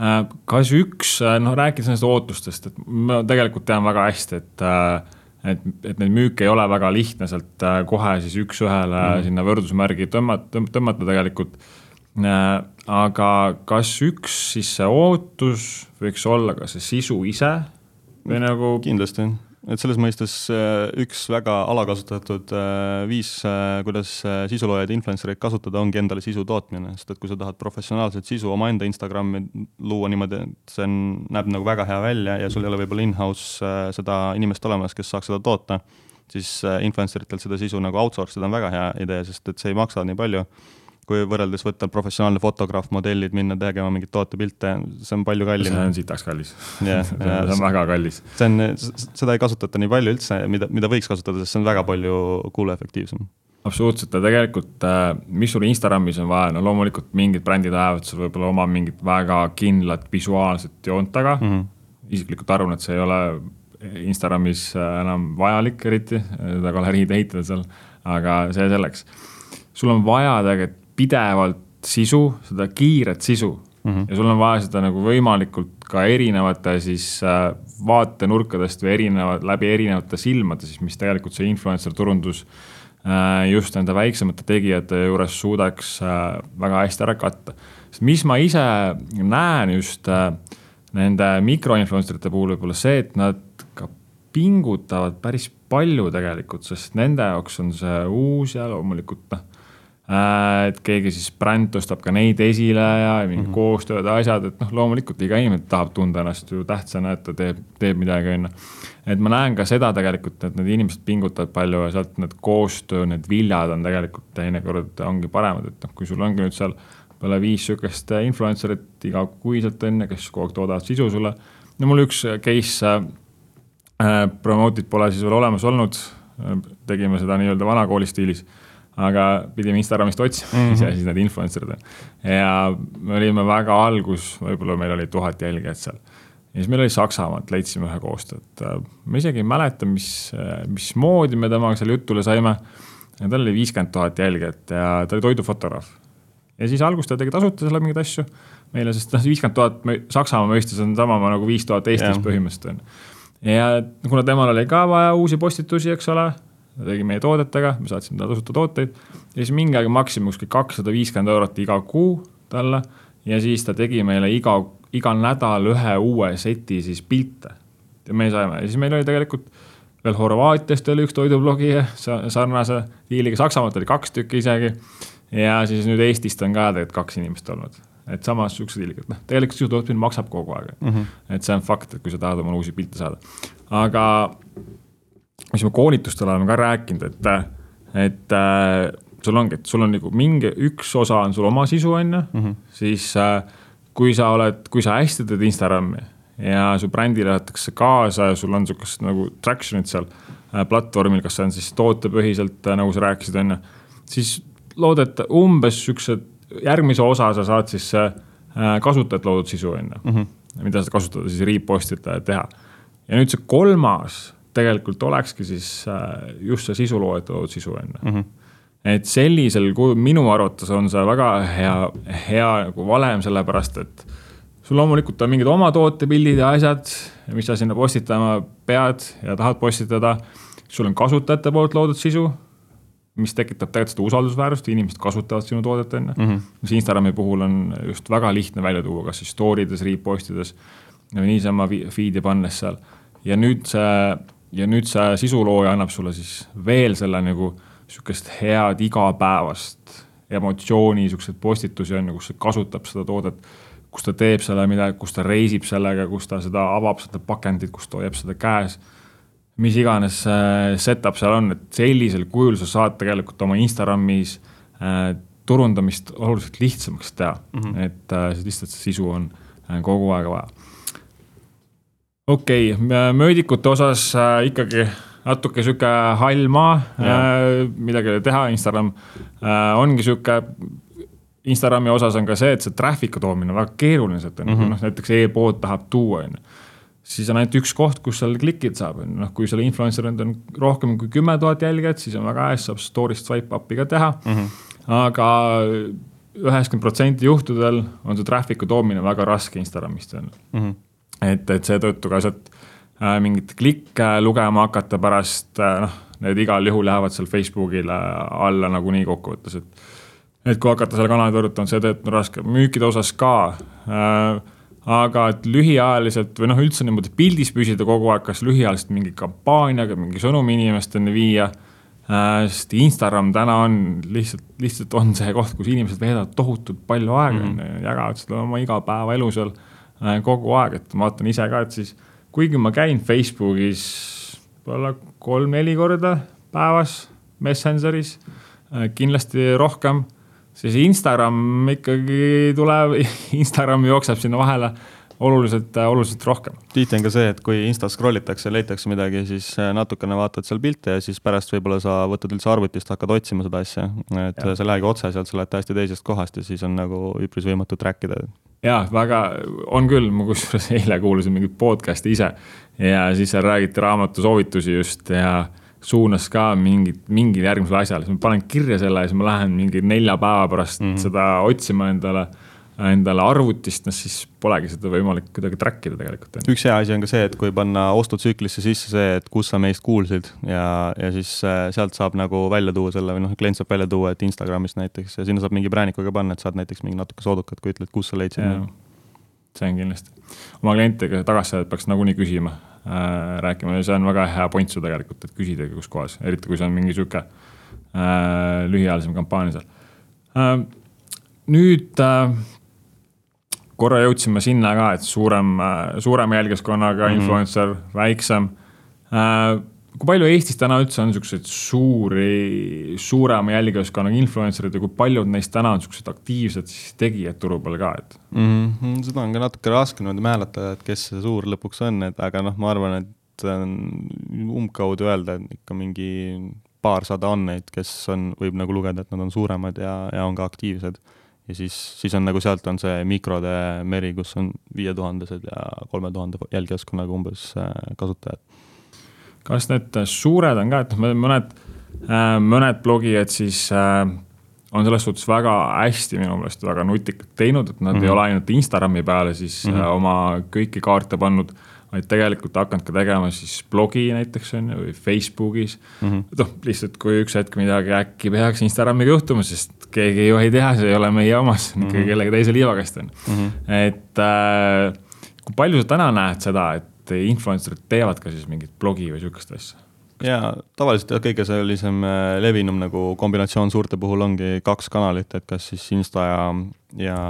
äh,. kas üks, äh, noh rääkides nendest ootustest, et ma tegelikult tean väga hästi, et äh, et, et neid müüke ei ole väga lihtne sealt äh, kohe siis üks-ühele mm -hmm. sinna võrdusmärgi tõmmata, tõmmata tegelikult Äh, aga kas üks siis see ootus võiks olla ka see sisu ise või nagu? kindlasti, et selles mõistes äh, üks väga alakasutatud äh, viis, kuidas sisuloojaid, influencer eid kasutada, ongi endale sisu tootmine, sest et kui sa tahad professionaalset sisu omaenda Instagrami luua niimoodi, et see on, näeb nagu väga hea välja ja sul ei ole võib-olla in-house seda inimest olemas, kes saaks seda toota, siis influencer itel seda sisu nagu outsource ida on väga hea idee, sest et see ei maksa nii palju kui võrreldes võtta professionaalne fotograaf, modellid, minna tegema mingeid tootepilte, see on palju kallim. see on sitaks kallis yeah, see on väga kallis. see on, seda ei kasutata nii palju üldse, mida, mida võiks kasutada, sest see on väga palju kuluefektiivsem absoluutselt ja tegelikult, äh, mis sul Instagramis on vaja, no loomulikult mingid brändid ajavad sul võib-olla oma mingit väga kindlat visuaalset joont taga mm. -hmm. isiklikult arvan, et see ei ole Instagramis äh, enam vajalik eriti, seda galeriid ehitada seal, aga see selleks. sul on vaja tegelikult pidevalt sisu, seda kiiret sisu mm. -hmm. ja sul on vaja seda nagu võimalikult ka erinevate siis äh, vaatenurkadest või erinevad, läbi erinevate silmade siis, mis tegelikult see influencer turundus äh, just nende väiksemate tegijate juures suudaks äh, väga hästi ära katta. sest mis ma ise näen just nende mikroinfluencer ite puhul võib-olla see, et nad ka pingutavad päris palju tegelikult, sest nende jaoks on see uus ja loomulikult noh et keegi siis bränd tõstab ka neid esile ja mingid mm -hmm. koostööd ja asjad, et noh, loomulikult iga inimene tahab tunda ennast ju tähtsana, et ta teeb, teeb midagi, on ju. et ma näen ka seda tegelikult, et need inimesed pingutavad palju ja sealt need koostöö, need viljad on tegelikult teinekord ongi paremad, et noh, kui sul ongi nüüd seal peale viis sihukest influencer'it igakuiselt on ju, kes kogu aeg toodavad sisu sulle. no mul üks case äh, promote'id pole siis veel olemas olnud, tegime seda nii-öelda vanakooli stiilis aga pidime Instagramist otsima mm -hmm. ise siis need influencer'id. ja me olime väga algus, võib-olla meil oli tuhat jälgijat seal. ja siis meil oli Saksamaalt, leidsime ühe koostöö, et äh, ma isegi ei mäleta, mis, mismoodi me temaga seal jutule saime. tal oli viiskümmend tuhat jälgijat ja ta oli toidufotograaf. ja siis alguses ta tegi tasuta seal mingeid asju meile, sest noh, viiskümmend tuhat Saksamaa mõistes on sama nagu viis tuhat Eestis põhimõtteliselt on ju. ja kuna temal oli ka vaja uusi postitusi, eks ole ta tegi meie toodetega, me saatsime talle tasuta tooteid ja siis mingi aeg maksime kuskil kakssada viiskümmend eurot iga kuu talle ja siis ta tegi meile iga, iga nädal ühe uue seti siis pilte. ja me saime ja siis meil oli tegelikult veel Horvaatiast oli üks toidublogija sarnase diiliga, Saksamaalt oli kaks tükki isegi. ja siis nüüd Eestist on ka tegelikult kaks inimest olnud, et samasugused diiliga, et noh, tegelikult sisutootmine maksab kogu aeg mm. -hmm. et see on fakt, et kui sa tahad omale uusi pilte saada, aga mis me koolitustel oleme ka rääkinud, et, et äh, sul ongi, et sul on nagu mingi üks osa on sul oma sisu, on ju, mhm. siis äh, kui sa oled, kui sa hästi teed Instagrami ja su brändile võetakse kaasa ja sul on sihukest nagu traction'it seal äh, platvormil, kas see on siis tootepõhiselt äh,, nagu sa rääkisid, on ju. siis loodad umbes siukse järgmise osa sa saad siis äh, kasutajate loodud sisu, on ju. Mhm. mida sa kasutada siis repost ida ja teha. ja nüüd see kolmas tegelikult olekski siis äh, just see sisuloojate loodud sisu on ju mm -hmm et sellisel kujul minu arvates on see väga hea, hea nagu valem, sellepärast et sul loomulikult on mingid oma tootepildid ja asjad, mis sa sinna postitama pead ja tahad postitada. sul on kasutajate poolt loodud sisu, mis tekitab tegelikult seda usaldusväärsust, inimesed kasutavad sinu toodet on ju mis Instagrami puhul on just väga lihtne välja tuua, kas siis story des, repostides või niisama feed'i pannes seal. ja nüüd see, ja nüüd see sisulooja annab sulle siis veel selle nagu sihukest head igapäevast emotsiooni, siukseid postitusi on ju, kus kasutab seda toodet kus ta teeb selle midagi, kus ta reisib sellega, kus ta seda avab, seda pakendit, kus ta hoiab seda käes. mis iganes äh, setup seal on, et sellisel kujul sa saad tegelikult oma Instagramis äh, turundamist oluliselt lihtsamaks teha mm, -hmm. et äh, lihtsalt see sisu on äh, kogu aeg vaja. Okei okay,, möödikute osas äh, ikkagi natuke sihuke hall maa, äh, midagi ei ole teha, Instagram äh, ongi sihuke Instagrami osas on ka see, et see traffic'u toomine on väga keeruline, sealt on mm -hmm. noh, näiteks e-pood tahab tuua, on ju. siis on ainult üks koht, kus seal klikid saab, on ju, noh, kui selle influencer on rohkem kui kümme tuhat jälgijat, siis on väga hästi, saab story'st swipe up'i ka teha mm. -hmm. aga üheksakümmend protsenti juhtudel on see traffic'u toomine väga raske Instagramist, on ju. Mhm. Et, et seetõttu ka sealt äh, mingit klikke lugema hakata pärast äh,, noh, need igal juhul lähevad seal Facebookile alla nagunii kokkuvõttes, et et kui hakata selle kanali turutama, seetõttu on raske, müükide osas ka äh,. aga et lühiajaliselt või noh, üldse niimoodi pildis püsida kogu aeg, kas lühiajaliselt mingi kampaaniaga, mingi sõnumi inimesteni viia äh,. sest Instagram täna on lihtsalt, lihtsalt on see koht, kus inimesed veedavad tohutult palju aega mm, -hmm. jagavad seda oma igapäevaelu seal äh, kogu aeg, et ma vaatan ise ka, et siis kuigi ma käin Facebookis võib-olla kolm-neli korda päevas Messengeris äh,, kindlasti rohkem siis Instagram ikkagi tuleb, Instagram jookseb sinna vahele oluliselt, oluliselt rohkem. tihti on ka see, et kui Instas scroll itakse, leitakse midagi, siis äh, natukene vaatad seal pilte ja siis pärast võib-olla sa võtad üldse arvutist, hakkad otsima seda asja. et ja. sa ei lähegi otse sealt, sa lähed täiesti teisest kohast ja siis on nagu üpris võimatu track ida. Ja väga, on küll, ma kusjuures eile kuulasin mingit podcast'i ise ja siis seal räägiti raamatusoovitusi just ja suunas ka mingit, mingile järgmisele asjale, siis ma panen kirja selle ja siis ma lähen mingi nelja päeva pärast mm -hmm. seda otsima endale, endale arvutist, noh siis polegi seda võimalik kuidagi track ida tegelikult. üks hea asi on ka see, et kui panna ostutsüklisse sisse see, et kus sa meist kuulsid ja, ja siis äh, sealt saab nagu välja tuua selle või noh, klient saab välja tuua, et Instagramis näiteks ja sinna saab mingi präänikuga panna, et saad näiteks mingi natuke soodukat, kui ütled, kus sa leidsid. see on kindlasti, oma klientidega tagasisidet peaks nagunii küsima äh, rääkima ja see on väga hea point su tegelikult, et küsidagi, kus kohas, eriti kui see on mingi sihuke äh, lühiajalisem kampaania seal äh,. nüüd äh, korra jõudsime sinna ka, et suurem suurema jälgijaskonnaga mm -hmm. influencer, väiksem äh, kui palju Eestis täna üldse on siukseid suuri, suurema jälgijaskonnaga influencer'id ja kui paljud neist täna on siuksed aktiivsed siis tegijad turu peal ka, et mm? -hmm, seda on ka natuke raske niimoodi määrata, et kes see suur lõpuks on, et aga noh, ma arvan, et umbkaudu öelda, et ikka mingi paarsada on neid, kes on, võib nagu lugeda, et nad on suuremad ja, ja on ka aktiivsed. Ja siis, siis on nagu sealt on see mikrode meri, kus on viietuhandesed ja kolme tuhande jälgijaskonnaga umbes äh, kasutajad kas need suured on ka, et noh, mõned, äh, mõned blogijad siis äh, on selles suhtes väga hästi minu meelest väga nutikalt teinud, et nad mm -hmm. ei mhm. ole ainult Instagrami peale siis mm -hmm. oma kõiki kaarte pannud, vaid tegelikult hakanud ka tegema siis blogi näiteks on ju, või Facebookis mm -hmm.. noh, lihtsalt kui üks hetk midagi äkki peaks Instagramiga juhtuma, sest keegi ju ei tea, see ei ole meie omas, see on ikkagi mm -hmm. kellegi teise liivakast on mm. -hmm. et äh, kui palju sa täna näed seda, et et influencer'id teevad ka siis mingit blogi või sihukest asja? jaa, tavaliselt jah, kõige sellisem äh, levinum nagu kombinatsioon suurte puhul ongi kaks kanalit, et kas siis Insta ja, ja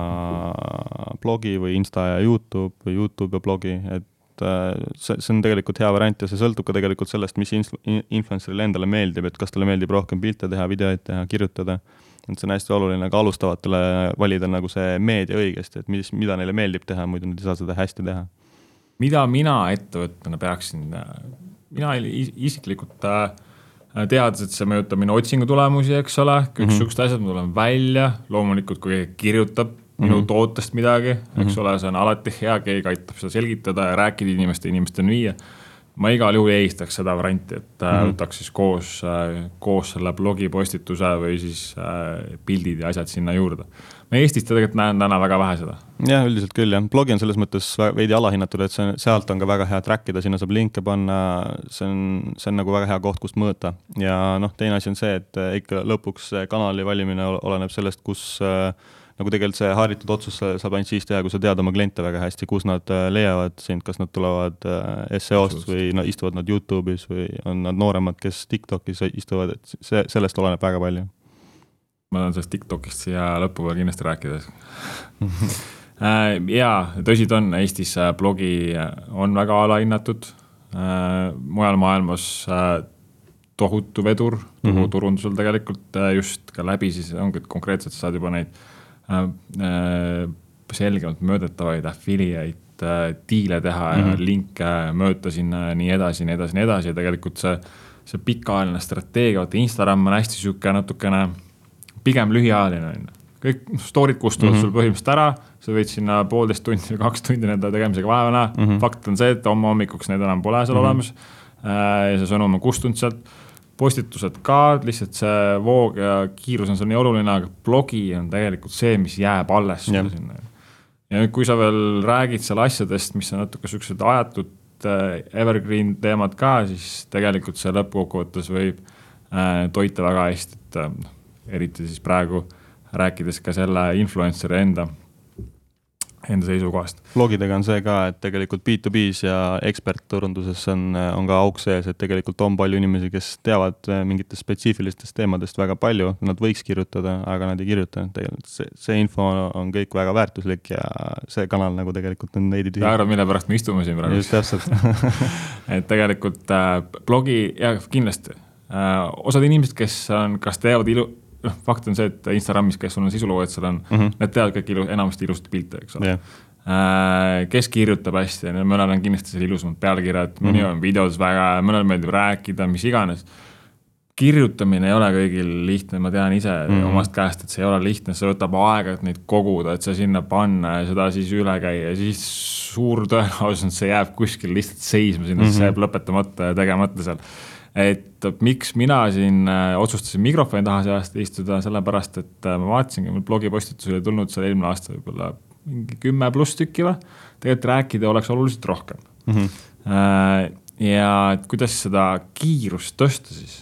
blogi või Insta ja Youtube või Youtube ja blogi, et äh, see, see on tegelikult hea variant ja see sõltub ka tegelikult sellest, mis influencer'ile endale meeldib, et kas talle meeldib rohkem pilte teha, videoid teha, kirjutada. et see on hästi oluline ka alustavatele valida nagu see meedia õigesti, et mis, mida neile meeldib teha, muidu nad ei saa seda hästi teha mida mina ettevõttena peaksin, mina isiklikult äh, teades, et see mõjutab minu otsingu tulemusi, eks ole, kõik mm -hmm. siuksed asjad, ma tulen välja, loomulikult kui keegi kirjutab mm -hmm. minu tootest midagi, eks mm -hmm. ole, see on alati hea, keegi aitab seda selgitada ja rääkida inimeste, inimesteni viia. ma igal juhul eelistaks seda varianti, et mm -hmm. võtaks siis koos, koos selle blogipostituse või siis pildid ja asjad sinna juurde ma Eestis tegelikult näen täna väga vähe seda. jah, üldiselt küll jah, blogi on selles mõttes veidi alahinnatud, et see, sealt on ka väga hea track ida, sinna saab linke panna, see on, see on nagu väga hea koht, kust mõõta. ja noh, teine asi on see, et ikka lõpuks kanali valimine oleneb sellest, kus äh, nagu tegelikult see harjutud otsus saab ainult siis teha, kui sa tead oma kliente väga hästi, kus nad äh, leiavad sind, kas nad tulevad äh, SEO-st või no istuvad nad Youtube'is või on nad nooremad, kes TikTokis istuvad, et see, sellest oleneb väga palju ma tahan sellest TikTokist siia lõpu peal kindlasti rääkida äh, jaa, tõsi ta on, Eestis blogi on väga alahinnatud. mujal maailmas tohutu vedur mm -hmm. turundusel tegelikult just ka läbi siis ongi, et konkreetselt sa saad juba neid selgemalt mõõdetavaid affiliate diile teha mm -hmm. ja mhm. linke mööda sinna ja nii edasi, nii edasi, nii edasi ja tegelikult see, see pikaajaline strateegia, vaata Instagram on hästi sihuke natukene pigem lühiajaline on ju. kõik story'd kustuvad mm -hmm. sul põhimõtteliselt ära, sa võid sinna poolteist tundi või kaks tundi nende tegemisega vaeva näha mm. -hmm. fakt on see, et homme hommikuks neid enam pole seal mm -hmm. olemas. Äh, ja see sõnum on kustunud sealt. Postitused ka, lihtsalt see voog ja kiirus on seal nii oluline, aga blogi on tegelikult see, mis jääb alles sulle sinna. ja nüüd, kui sa veel räägid seal asjadest, mis on natuke siuksed ajatud äh, evergreen teemad ka, siis tegelikult see lõppkokkuvõttes võib äh, toita väga hästi, et noh eriti siis praegu rääkides ka selle influencer'i enda, enda seisukohast. blogidega on see ka, et tegelikult B2B-s ja ekspertturunduses on, on ka auk sees, et tegelikult on palju inimesi, kes teavad mingitest spetsiifilistest teemadest väga palju, nad võiks kirjutada, aga nad ei kirjuta. tegelikult see, see info on kõik väga väärtuslik ja see kanal nagu tegelikult on veidi tühi. arvad, mille pärast me istume siin praegu? just täpselt et tegelikult äh, blogi, jah, kindlasti äh,. osad inimesed, kes on, kas teevad ilu noh, fakt on see, et Instagramis, kes sul on sisuloojad, seal on mm, -hmm. need teevad kõik ilu, enamasti ilusti pilte, eks ole yeah äh, kes kirjutab hästi, mõnel on kindlasti seal ilusamad pealkirjad mm, -hmm. mõni on videos väga, mõnel meeldib rääkida, mis iganes. kirjutamine ei ole kõigil lihtne, ma tean ise mm -hmm. omast käest, et see ei ole lihtne, see võtab aega, et neid koguda, et see sinna panna ja seda siis üle käia ja siis suur tõenäosus, see jääb kuskil lihtsalt seisma sinna mm, -hmm. see jääb lõpetamata ja tegemata seal et miks mina siin äh, otsustasin mikrofoni taha see aasta istuda, sellepärast et äh, ma vaatasingi, mul blogipostitus oli tulnud seal eelmine aasta võib-olla mingi kümme pluss tükki või. tegelikult rääkida oleks oluliselt rohkem mm. -hmm. ja et kuidas seda kiirust tõsta siis,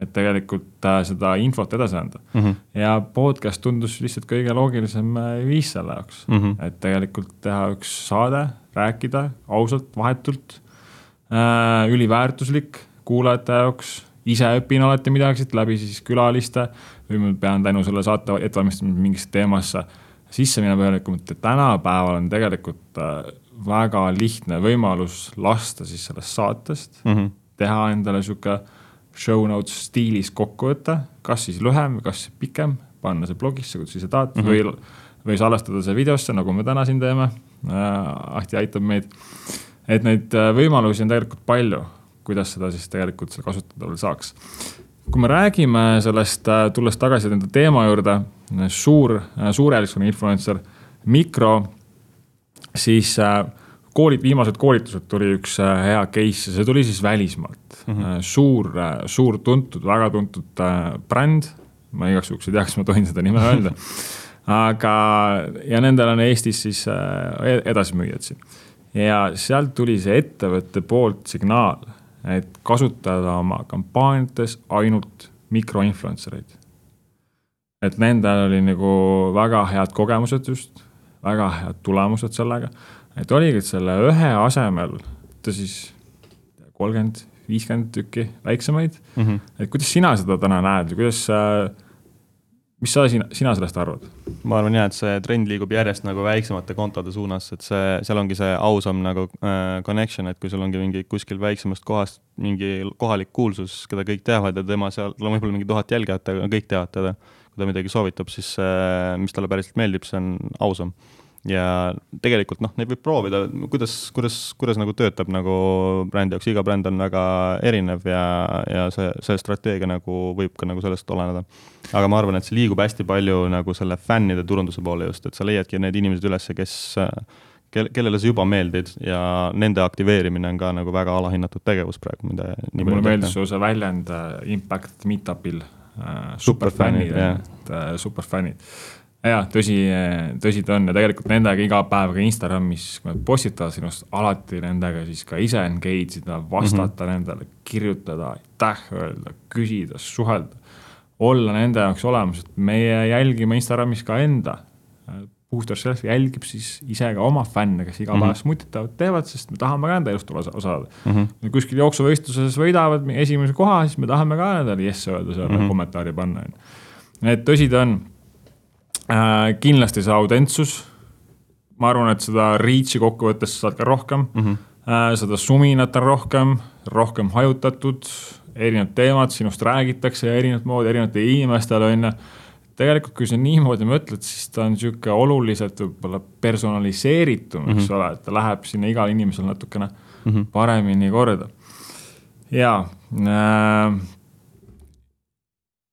et tegelikult seda infot edasi anda mm. -hmm. ja podcast tundus lihtsalt kõige loogilisem viis selle jaoks mm, -hmm. et tegelikult teha üks saade, rääkida ausalt, vahetult üliväärtuslik kuulajate jaoks, ise õpin alati midagi siit läbi siis külaliste või ma pean tänu selle saate ettevalmistamisel mingisse teemasse sisse minema põhjalikumalt ja tänapäeval on tegelikult äh, väga lihtne võimalus lasta siis sellest saatest mm, -hmm. teha endale sihuke show notes stiilis kokkuvõte, kas siis lühem, kas pikem, panna see blogisse, kuidas ise tahad mm -hmm. või, või salvestada see videosse, nagu me täna siin teeme äh,. Ahti aitab meid. et neid äh, võimalusi on tegelikult palju kuidas seda siis tegelikult kasutada veel saaks. kui me räägime sellest, äh, tulles tagasi nende teema juurde, suur, äh, suurealisena influencer, mikro, siis äh, koolid, viimased koolitused tuli üks hea case see tuli siis välismaalt mm. -hmm. suur, suur tuntud, väga tuntud bränd, ma igaks juhuks ei tea, kas ma tohin seda nime öelda aga, ja nendel on Eestis siis edasimüüjad siin. ja sealt tuli see ettevõtte poolt signaal, et kasutada oma kampaaniates ainult mikroinfluencer eid. et nendel oli nagu väga head kogemused just, väga head tulemused sellega, et oligi, et selle ühe asemel ta siis kolmkümmend, viiskümmend tükki väiksemaid mm. -hmm. et kuidas sina seda täna näed või kuidas äh, mis sa sina, sina sellest arvad? ma arvan jah, et see trend liigub järjest nagu väiksemate kontode suunas, et see, seal ongi see ausam nagu äh, connection, et kui sul ongi mingi kuskil väiksemast kohast mingi kohalik kuulsus, keda kõik teavad ja tema seal, tal on võib-olla mingi tuhat jälgijat, aga kõik teavad teda. kui ta midagi soovitab, siis äh, mis talle päriselt meeldib, see on ausam ja tegelikult noh, neid võib proovida, kuidas, kuidas, kuidas nagu töötab nagu brändi jaoks, iga bränd on väga erinev ja, ja see, see strateegia nagu võib ka nagu sellest oleneda. aga ma arvan, et see liigub hästi palju nagu selle fännide turunduse poole just, et sa leiadki need inimesed üles, kes kel-, kellele sa juba meeldid ja nende aktiveerimine on ka nagu väga alahinnatud tegevus praegu, mida mulle meeldis su see väljend uh, Impact Meetupil uh,, superfännid, et uh, superfännid jaa, tõsi, tõsi ta on ja tegelikult nendega iga päev ka Instagramis, kui nad postitavad sinust, alati nendega siis ka ise engage ida, vastata mm -hmm. nendele, kirjutada, aitäh öelda, küsida, suhelda. olla nende jaoks olemas, et meie jälgime Instagramis ka enda. Booster Self jälgib siis ise ka oma fänne, kes iga päev mm -hmm. smutitavad, teevad, sest me tahame ka enda elust osa saada mm. -hmm. kuskil jooksuvõistluses võidavad esimese koha, siis me tahame ka nendele jess öelda seal mm -hmm. kommentaari panna, on ju. et tõsi ta on. Kindlasti see autentsus. ma arvan, et seda reach'i kokkuvõttes saad ka rohkem mm. -hmm. Äh, seda suminat on rohkem, rohkem hajutatud, erinevad teemad, sinust räägitakse erinevat moodi erinevatele inimestele, on ju tegelikult, kui sa niimoodi mõtled, siis ta on sihuke oluliselt võib-olla personaliseeritum mm, -hmm. eks mhm. ole, et ta läheb sinna igale inimesele natukene mm -hmm. paremini korda. ja äh,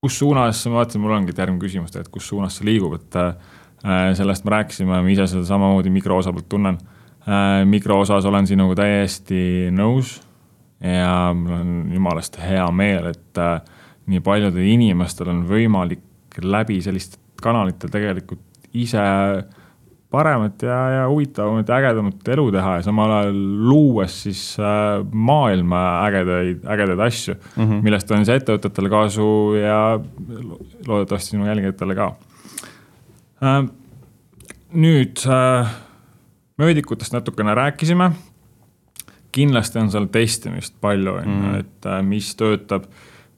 kus suunas, ma vaatasin, mul ongi järgmine küsimus tegelikult, kus suunas see liigub, et äh, sellest me rääkisime, ma ise seda samamoodi mikro osa pealt tunnen äh,. mikro osas olen sinuga täiesti nõus ja mul on jumalast hea meel, et äh, nii paljudel inimestel on võimalik läbi selliste kanalite tegelikult ise äh, paremat ja, ja huvitavamat ja ägedamat elu teha ja samal ajal luues siis äh, maailma ägedaid, ägedaid asju mm, -hmm. millest on siis ettevõtetele kasu ja loodetavasti sinu jälgijatele ka äh,. nüüd äh, möödikutest natukene rääkisime. kindlasti on seal testimist palju, on ju, mhm. et äh, mis töötab.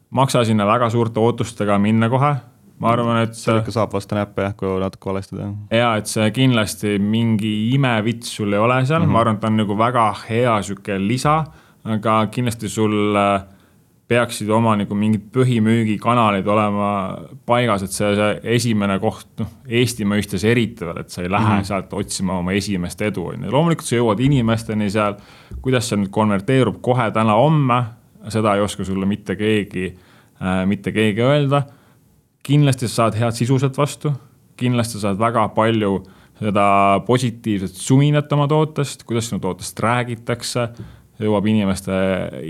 maksa sinna väga suurte ootustega minna kohe ma arvan, et. seal ikka saab vasta näppe jah, kui natuke valesti teha. ja, et see kindlasti mingi imevits sul ei ole seal mm, -hmm. ma arvan, et ta on nagu väga hea sihuke lisa, aga kindlasti sul äh, peaksid oma nagu mingid põhimüügikanalid olema paigas, et see, see esimene koht, noh, Eesti mõistes eriti veel, et sa ei lähe mm -hmm. sealt otsima oma esimest edu, on ju. loomulikult sa jõuad inimesteni seal, kuidas see nüüd konverteerub kohe täna-homme, seda ei oska sulle mitte keegi äh,, mitte keegi öelda kindlasti sa saad head sisu sealt vastu, kindlasti saad väga palju seda positiivset suminat oma tootest, kuidas sinu tootest räägitakse, jõuab inimeste,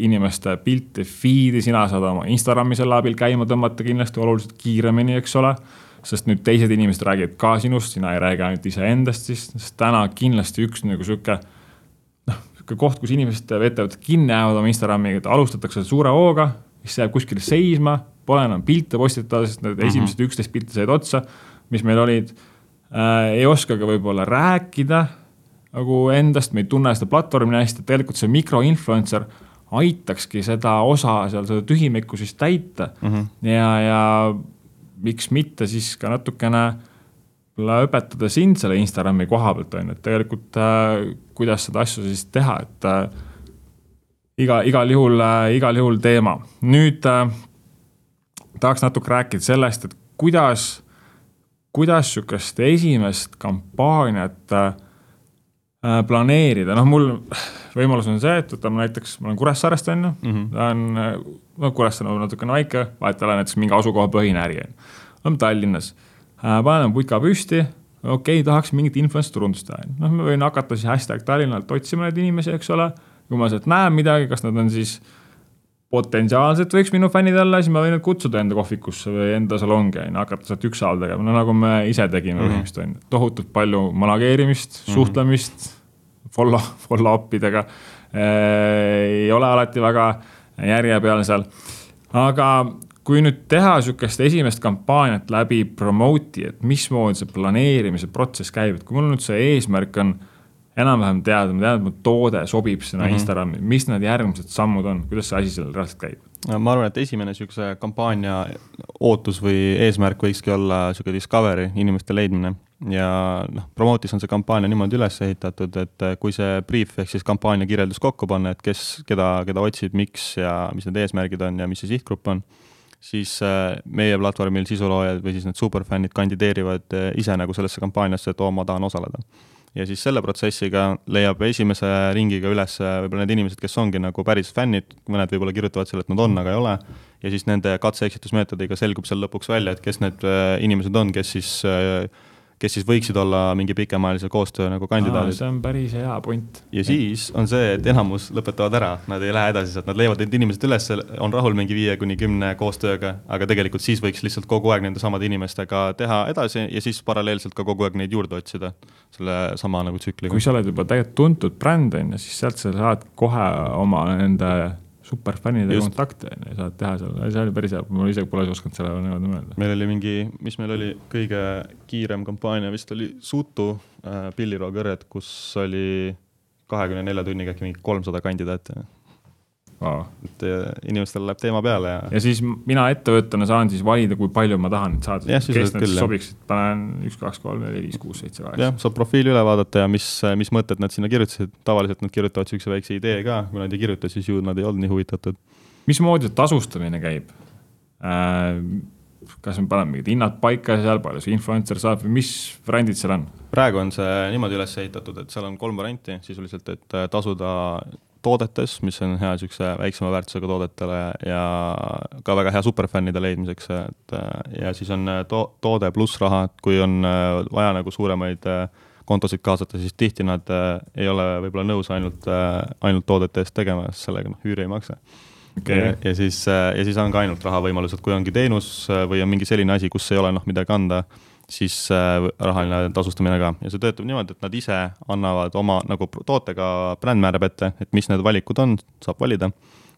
inimeste pilti, feed'i, sina saad oma Instagrami selle abil käima tõmmata kindlasti oluliselt kiiremini, eks ole. sest nüüd teised inimesed räägivad ka sinust, sina ei räägi ainult iseendast siis, täna kindlasti üks nagu sihuke noh, sihuke koht, kus inimesed, ettevõtted kinni jäävad oma Instagramiga, et alustatakse suure hooga, siis see jääb kuskile seisma pole enam pilte postitada, sest need mm -hmm. esimesed üksteist pilti said otsa, mis meil olid äh,. ei oska ka võib-olla rääkida nagu endast, me ei tunne seda platvormi hästi, et tegelikult see mikroinfluencer aitakski seda osa seal, seda tühimikku siis täita mm. -hmm. ja, ja miks mitte siis ka natukene õpetada sind selle Instagrami koha pealt, on ju, et tegelikult äh, kuidas seda asju siis teha, et äh, iga, igal juhul äh,, igal juhul teema. nüüd äh, tahaks natuke rääkida sellest, et kuidas, kuidas sihukest esimest kampaaniat äh, planeerida, noh, mul võimalus on see, et võtame näiteks, ma olen Kuressaarest on ju mm, -hmm. on, no Kuressaare on natukene väike, vahet ei ole näiteks mingi asukohapõhine äri on ju. oleme Tallinnas äh,, paneme putka püsti, okei okay,, tahaks mingit influence turundust teha, noh, ma võin hakata siis hashtag Tallinnalt otsima neid inimesi, eks ole. Kui ma sealt näen midagi, kas nad on siis potentsiaalselt võiks minu fännid olla, siis ma võin nad kutsuda enda kohvikusse või enda salongi, on ju, hakata sealt ükshaaval tegema, no nagu me ise tegime mm -hmm. põhimõtteliselt, on ju. tohutult palju manageerimist mm, -hmm. suhtlemist, follow, follow-up idega äh,. ei ole alati väga järje peal seal. aga kui nüüd teha sihukest esimest kampaaniat läbi promote'i, et mismoodi see planeerimise protsess käib, et kui mul nüüd see eesmärk on enam-vähem teada, ma tean, et mu toode sobib sinna mm -hmm. Instagrami, mis need järgmised sammud on, kuidas see asi seal reaalselt käib? ma arvan, et esimene niisuguse kampaania ootus või eesmärk võikski olla niisugune discovery, inimeste leidmine. ja noh, Promotis on see kampaania niimoodi üles ehitatud, et kui see brief ehk siis kampaania kirjeldus kokku panna, et kes, keda, keda otsid, miks ja mis need eesmärgid on ja mis see sihtgrupp on, siis äh, meie platvormil sisuloojad või siis need superfännid kandideerivad äh, ise nagu sellesse kampaaniasse, et oo, ma tahan osaleda ja siis selle protsessiga leiab esimese ringiga üles võib-olla need inimesed, kes ongi nagu päris fännid, mõned võib-olla kirjutavad selle, et nad on, aga ei ole, ja siis nende katse-eksitusmeetodiga selgub seal lõpuks välja, et kes need äh, inimesed on, kes siis äh, kes siis võiksid olla mingi pikemaajalise koostöö nagu kandidaadid. see on päris hea point. ja siis on see, et enamus lõpetavad ära, nad ei lähe edasi sealt, nad leiavad need inimesed üles, on rahul mingi viie kuni kümne koostööga, aga tegelikult siis võiks lihtsalt kogu aeg nende samade inimestega teha edasi ja siis paralleelselt ka kogu aeg neid juurde otsida. selle sama nagu tsükliga. kui sa oled juba tegelikult tuntud bränd on ju, siis sealt sa saad kohe oma nende superfännidega kontakte saad teha seal, see oli päris hea, ma isegi pole osanud selle niimoodi mõelda. meil oli mingi, mis meil oli kõige kiirem kampaania vist oli Sutu äh, pillirooköred, kus oli kahekümne nelja tunniga äkki mingi kolmsada kandidaati. Et äh, inimestel läheb teema peale ja. ja siis mina ettevõttena saan siis valida, kui palju ma tahan neid saada. kes need küll, sobiksid, panen üks, kaks, kolm, neli, viis, kuus, seitse, kaheksa. jah, saab profiili üle vaadata ja mis, mis mõtted nad sinna kirjutasid, tavaliselt nad kirjutavad siukse väikse idee ka, kui nad ei kirjuta, siis ju nad ei olnud nii huvitatud. mismoodi tasustamine käib äh,? kas me paneme mingid hinnad paika seal, palju see influencer saab või mis variandid seal on? praegu on see niimoodi üles ehitatud, et seal on kolm varianti sisuliselt, et tasuda toodetes, mis on hea niisuguse väiksema väärtusega toodetele ja ka väga hea superfännide leidmiseks, et ja siis on to-, toode pluss raha, et kui on vaja nagu suuremaid kontosid kaasata, siis tihti nad ei ole võib-olla nõus ainult, ainult toodete eest tegema, sest sellega noh, üüri ei maksa. Okay.. Ja, ja siis, ja siis on ka ainult rahavõimalused, kui ongi teenus või on mingi selline asi, kus ei ole noh, midagi anda siis äh, rahaline tasustamine ka ja see töötab niimoodi, et nad ise annavad oma nagu tootega, bränd määrab ette, et mis need valikud on, saab valida.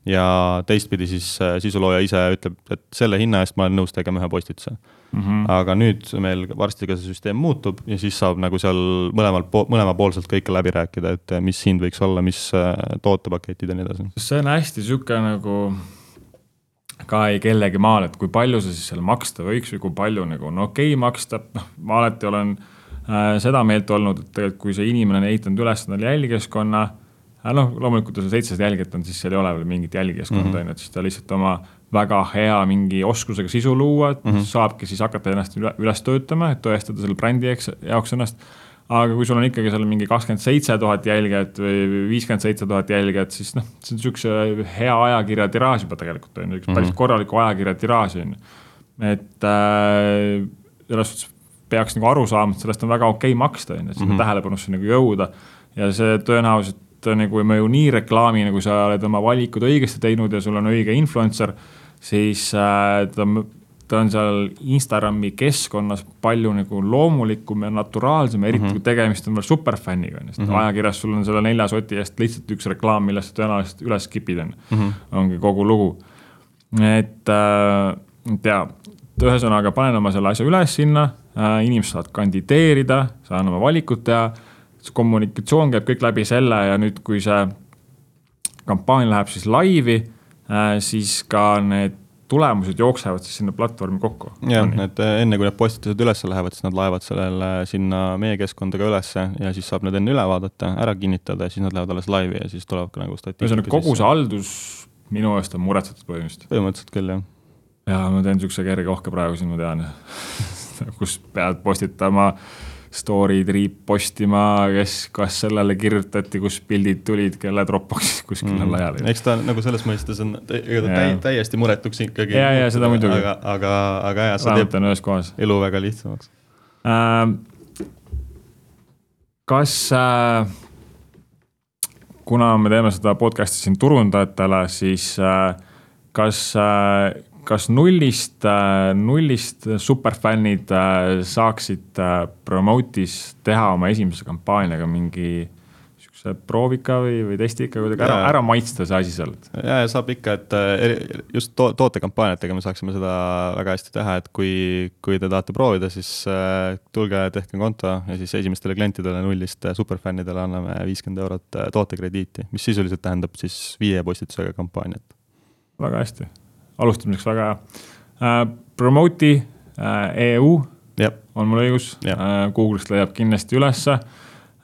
ja teistpidi siis äh, sisulooja ise ütleb, et selle hinna eest ma olen nõus tegema ühe postituse mm. -hmm. aga nüüd meil varsti ka see süsteem muutub ja siis saab nagu seal mõlemal po-, mõlemapoolselt kõike läbi rääkida, et mis hind võiks olla, mis äh, tootepaketid ja nii edasi. see on hästi sihuke nagu ka ei kellegi maal, et kui palju sa siis seal maksta võiks või kui palju nagu on okei okay maksta, noh, ma alati olen äh, seda meelt olnud, et tegelikult kui see inimene on ehitanud üles endale jälgikeskkonna äh,, noh, loomulikult kui sul seitsesada jälgijat on, siis seal ei ole veel mingit jälgikeskkonda, mhm. on ju, et siis ta lihtsalt oma väga hea mingi oskusega sisu luua mm, -hmm. saabki siis hakata ennast üles töötama, et tõestada selle brändi jaoks ennast aga kui sul on ikkagi seal mingi kakskümmend seitse tuhat jälgijat või viiskümmend seitse tuhat jälgijat, siis noh, see on niisuguse hea ajakirja tiraaž juba tegelikult on ju, üks päris mhm. korraliku ajakirja tiraaž on ju. et äh, selles suhtes peaks nagu aru saama, et sellest on väga okei okay maksta, on ju, et sinna mm -hmm. tähelepanusse nagu jõuda. ja see tõenäoliselt nagu ei mõju nii reklaamina, kui sa oled oma valikud õigesti teinud ja sul on õige influencer, siis äh, ta ta on seal Instagrami keskkonnas palju nagu loomulikum ja naturaalsem, eriti mm -hmm. kui tegemist on veel superfänniga, on ju, sest mm -hmm. ajakirjas sul on selle nelja soti eest lihtsalt üks reklaam, millest sa tõenäoliselt üles skip'id, on ju, mhm. ongi kogu lugu. et, äh, et jaa, ühesõnaga panen oma selle asja üles sinna äh,, inimesed saavad kandideerida, saan oma valikud teha, see kommunikatsioon käib kõik läbi selle ja nüüd, kui see kampaania läheb siis laivi äh,, siis ka need tulemused jooksevad siis sinna platvormi kokku. jah, et enne kui need postitused üles lähevad, siis nad laevad sellele sinna meie keskkonda ka ülesse ja siis saab need enne üle vaadata, ära kinnitada ja siis nad lähevad alles laivi ja siis tuleb ka nagu statistika. ühesõnaga kogu see haldus minu eest on muretsetud põhimõtteliselt. põhimõtteliselt küll, jah. ja ma teen siukse kerge ohke praegu siin, ma tean kus pead postitama äh, story'd riipostima, kes, kas sellele kirjutati, kus pildid tulid, kelle Dropboxis kuskile mm. laiali. eks ta nagu selles mõistes on, ega ta täi, täiesti muretuks ikkagi. ja, ja seda muidugi. aga, aga, aga jah, see teeb ühes kohas. elu väga lihtsamaks äh,. kas äh, kuna me teeme seda podcast'i siin turundajatele, siis äh, kas äh, kas nullist, äh, nullist superfännid äh, saaksid äh, Promote'is teha oma esimese kampaaniaga mingi sihukese proovika või, või testika kuidagi ära, ära maitsta see asi seal? ja, ja saab ikka, et just to tootekampaaniatega me saaksime seda väga hästi teha, et kui, kui te tahate proovida, siis tulge, tehke konto ja siis esimestele klientidele nullist superfännidele anname viiskümmend eurot tootekrediiti, mis sisuliselt tähendab siis viie postitusega kampaaniat. väga hästi alustamiseks väga hea äh,. Promote'i äh, EU yep. on mul õigus yep., äh, Google'ist leiab kindlasti ülesse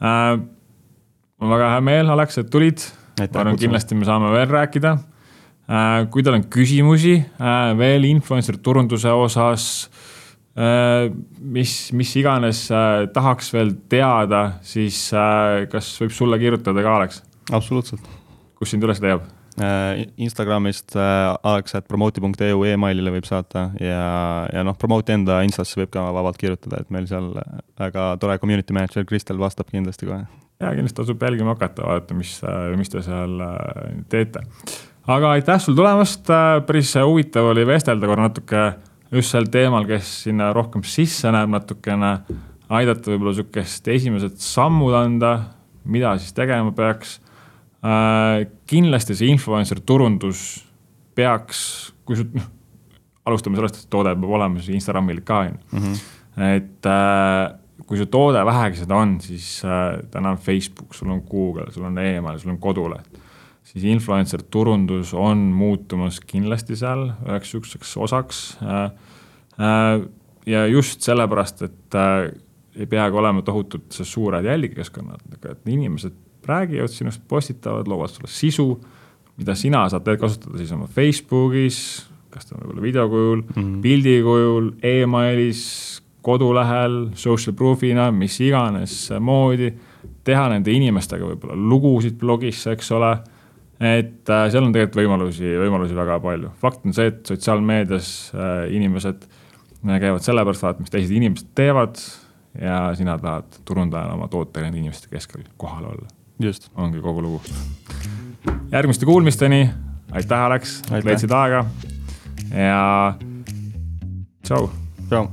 mul on väga hea meel, Alex, et tulid. ma arvan, kindlasti me saame veel rääkida kui teil on küsimusi veel influencer turunduse osas mis, mis iganes äh, tahaks veel teada, siis äh, kas võib sulle kirjutada ka, Alex? absoluutselt. kus sind üles leiab? Instagramist alex.promote.eu emailile võib saata ja, ja noh, Promote'i enda instasse võib ka vabalt kirjutada, et meil seal väga tore community manager Kristel vastab kindlasti kohe. ja kindlasti tasub jälgima hakata, vaadata, mis, mis te seal teete. aga aitäh sulle tulemast, päris huvitav oli vestelda korra natuke just sel teemal, kes sinna rohkem sisse näeb natukene, aidata võib-olla sihukest esimesed sammud anda, mida siis tegema peaks äh,. Kindlasti see influencer turundus peaks, kui sa, noh, alustame sellest, et toode peab olema siis Instagramil ka on ju. Mhm. et äh, kui su toode vähegi seda on, siis äh, täna on Facebook, sul on Google, sul on email, sul on koduleht siis influencer turundus on muutumas kindlasti seal üheks sihukeseks osaks. Äh, äh, ja just sellepärast, et äh, ei peagi olema tohutud suured jälgikeskkonnad, et inimesed räägivad sinust, postitavad, loovad sulle sisu, mida sina saad kasutada siis oma Facebookis, kas ta on võib-olla video kujul mm, -hmm. pildi kujul e, emailis, kodulehel, social proof'ina, mis iganes moodi. teha nende inimestega võib-olla lugusid blogisse, eks ole et äh, seal on tegelikult võimalusi, võimalusi väga palju. fakt on see, et sotsiaalmeedias äh, inimesed äh, käivad sellepärast vaatamas, mis teised inimesed teevad ja sina tahad turundajana oma tootega nende inimeste keskel kohal olla just. ongi kogu lugu. järgmiste kuulmisteni, aitäh, Alex, et leidsid aega ja tšau. tšau.